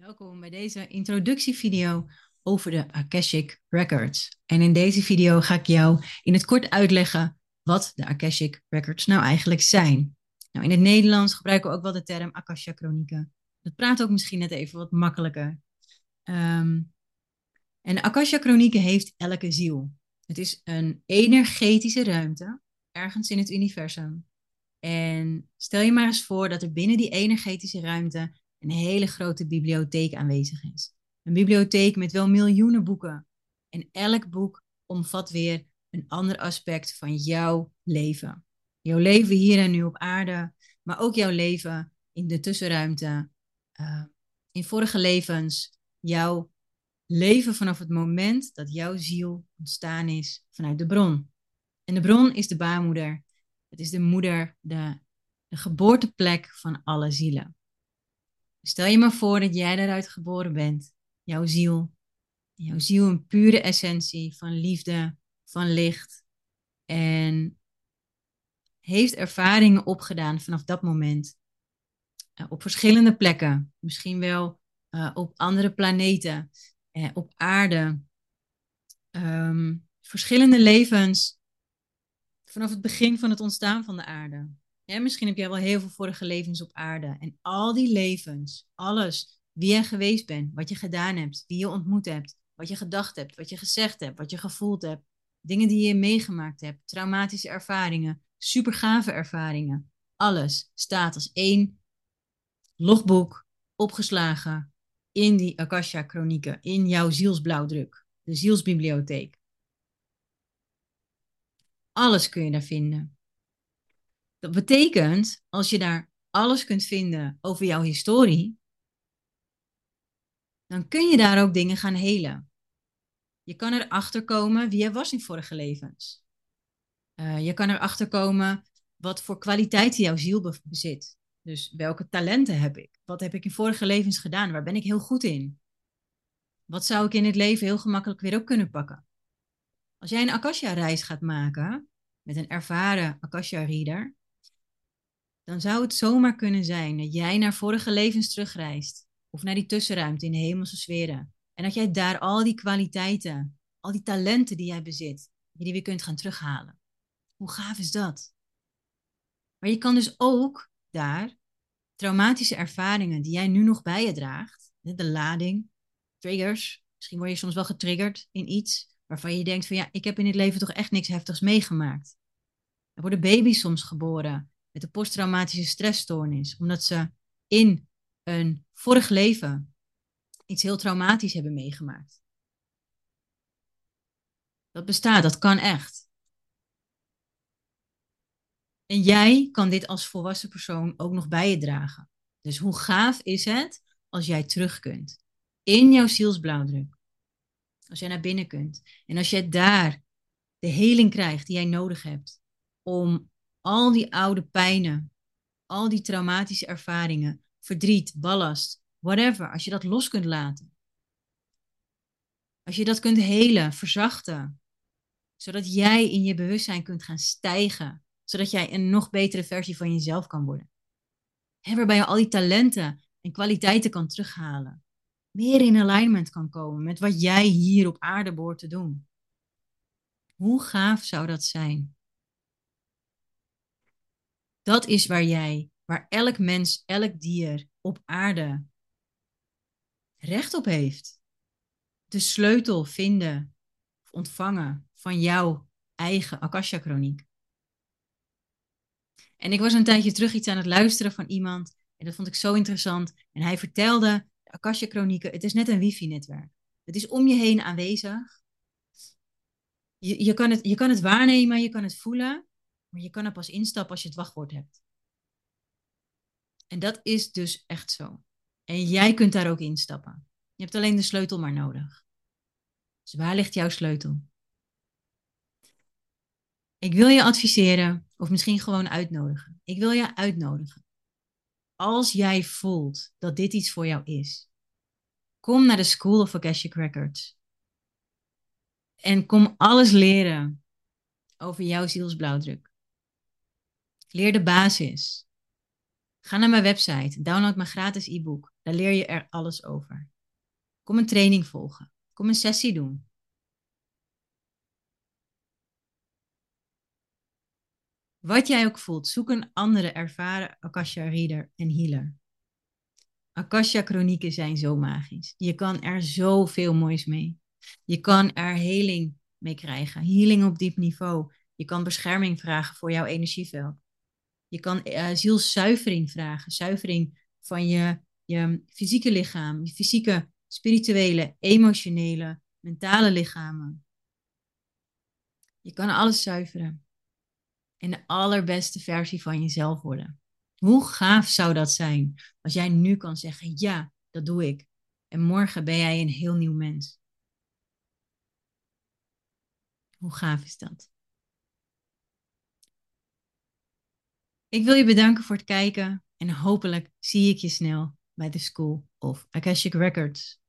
Welkom bij deze introductievideo over de Akashic Records. En in deze video ga ik jou in het kort uitleggen wat de Akashic Records nou eigenlijk zijn. Nou, in het Nederlands gebruiken we ook wel de term Akasha Chronieken. Dat praat ook misschien net even wat makkelijker. Ehm, en de Akasha Chronieken heeft elke ziel. Het is een energetische ruimte, ergens in het universum. En stel je maar eens voor dat er binnen die energetische ruimte een hele grote bibliotheek aanwezig is. Een bibliotheek met wel miljoenen boeken. En elk boek omvat weer een ander aspect van jouw leven. Jouw leven hier en nu op aarde, maar ook jouw leven in de tussenruimte, uh, in vorige levens, jouw leven vanaf het moment dat jouw ziel ontstaan is vanuit de bron. En de bron is de baarmoeder. Het is de moeder, de, de geboorteplek van alle zielen. Stel je maar voor dat jij daaruit geboren bent, jouw ziel. Jouw ziel een pure essentie van liefde, van licht. En heeft ervaringen opgedaan vanaf dat moment. Uh, op verschillende plekken. Misschien wel uh, op andere planeten. Uh, op aarde. Um, verschillende levens. Vanaf het begin van het ontstaan van de aarde. Misschien heb jij wel heel veel vorige levens op aarde. En al die levens, alles, wie je geweest bent, wat je gedaan hebt, wie je ontmoet hebt, wat je gedacht hebt, wat je gezegd hebt, wat je gevoeld hebt, dingen die je meegemaakt hebt, traumatische ervaringen, supergave ervaringen. Alles staat als één logboek opgeslagen in die Akasha-chronieken, in jouw zielsblauwdruk, de zielsbibliotheek. Alles kun je daar vinden. Dat betekent, als je daar alles kunt vinden over jouw historie, dan kun je daar ook dingen gaan helen. Je kan erachter komen wie je was in vorige levens. Uh, je kan erachter komen wat voor kwaliteiten jouw ziel bezit. Dus welke talenten heb ik? Wat heb ik in vorige levens gedaan? Waar ben ik heel goed in? Wat zou ik in het leven heel gemakkelijk weer op kunnen pakken? Als jij een Akasha-reis gaat maken met een ervaren Akasha-reader, dan zou het zomaar kunnen zijn dat jij naar vorige levens terugreist. Of naar die tussenruimte in de hemelse sferen. En dat jij daar al die kwaliteiten, al die talenten die jij bezit, die weer kunt gaan terughalen. Hoe gaaf is dat? Maar je kan dus ook daar traumatische ervaringen die jij nu nog bij je draagt, de lading, triggers, misschien word je soms wel getriggerd in iets waarvan je denkt van ja, ik heb in dit leven toch echt niks heftigs meegemaakt. Er worden baby's soms geboren met een posttraumatische stressstoornis, omdat ze in een vorig leven iets heel traumatisch hebben meegemaakt. Dat bestaat, dat kan echt. En jij kan dit als volwassen persoon ook nog bij je dragen. Dus hoe gaaf is het als jij terug kunt in jouw zielsblauwdruk? Als jij naar binnen kunt en als jij daar de heling krijgt die jij nodig hebt om al die oude pijnen, al die traumatische ervaringen, verdriet, ballast, whatever, als je dat los kunt laten. Als je dat kunt helen, verzachten, zodat jij in je bewustzijn kunt gaan stijgen, zodat jij een nog betere versie van jezelf kan worden. Waarbij je al die talenten en kwaliteiten kan terughalen. Meer in alignment kan komen met wat jij hier op aarde behoort te doen. Hoe gaaf zou dat zijn? Dat is waar jij, waar elk mens, elk dier op aarde recht op heeft. De sleutel vinden of ontvangen van jouw eigen Akasha-chroniek. En ik was een tijdje terug iets aan het luisteren van iemand. En dat vond ik zo interessant. En hij vertelde, de Akasha-chronieken, het is net een wifi-netwerk. Het is om je heen aanwezig. Je, je, kan het, je kan het waarnemen, je kan het voelen. Maar je kan er pas instappen als je het wachtwoord hebt. En dat is dus echt zo. En jij kunt daar ook instappen. Je hebt alleen de sleutel maar nodig. Dus waar ligt jouw sleutel? Ik wil je adviseren, of misschien gewoon uitnodigen. Ik wil je uitnodigen. Als jij voelt dat dit iets voor jou is, kom naar de School of Akashic Records. En kom alles leren over jouw zielsblauwdruk. Leer de basis. Ga naar mijn website, download mijn gratis e-book. Daar leer je er alles over. Kom een training volgen. Kom een sessie doen. Wat jij ook voelt, zoek een andere ervaren Akasha Reader en Healer. Akasha Chronieken zijn zo magisch. Je kan er zoveel moois mee. Je kan er heling mee krijgen. Healing op diep niveau. Je kan bescherming vragen voor jouw energieveld. Je kan uh, zielszuivering vragen. Zuivering van je, je fysieke lichaam. Je fysieke, spirituele, emotionele, mentale lichamen. Je kan alles zuiveren. En de allerbeste versie van jezelf worden. Hoe gaaf zou dat zijn als jij nu kan zeggen: ja, dat doe ik. En morgen ben jij een heel nieuw mens. Hoe gaaf is dat? Ik wil je bedanken voor het kijken en hopelijk zie ik je snel bij de School of Akashic Records.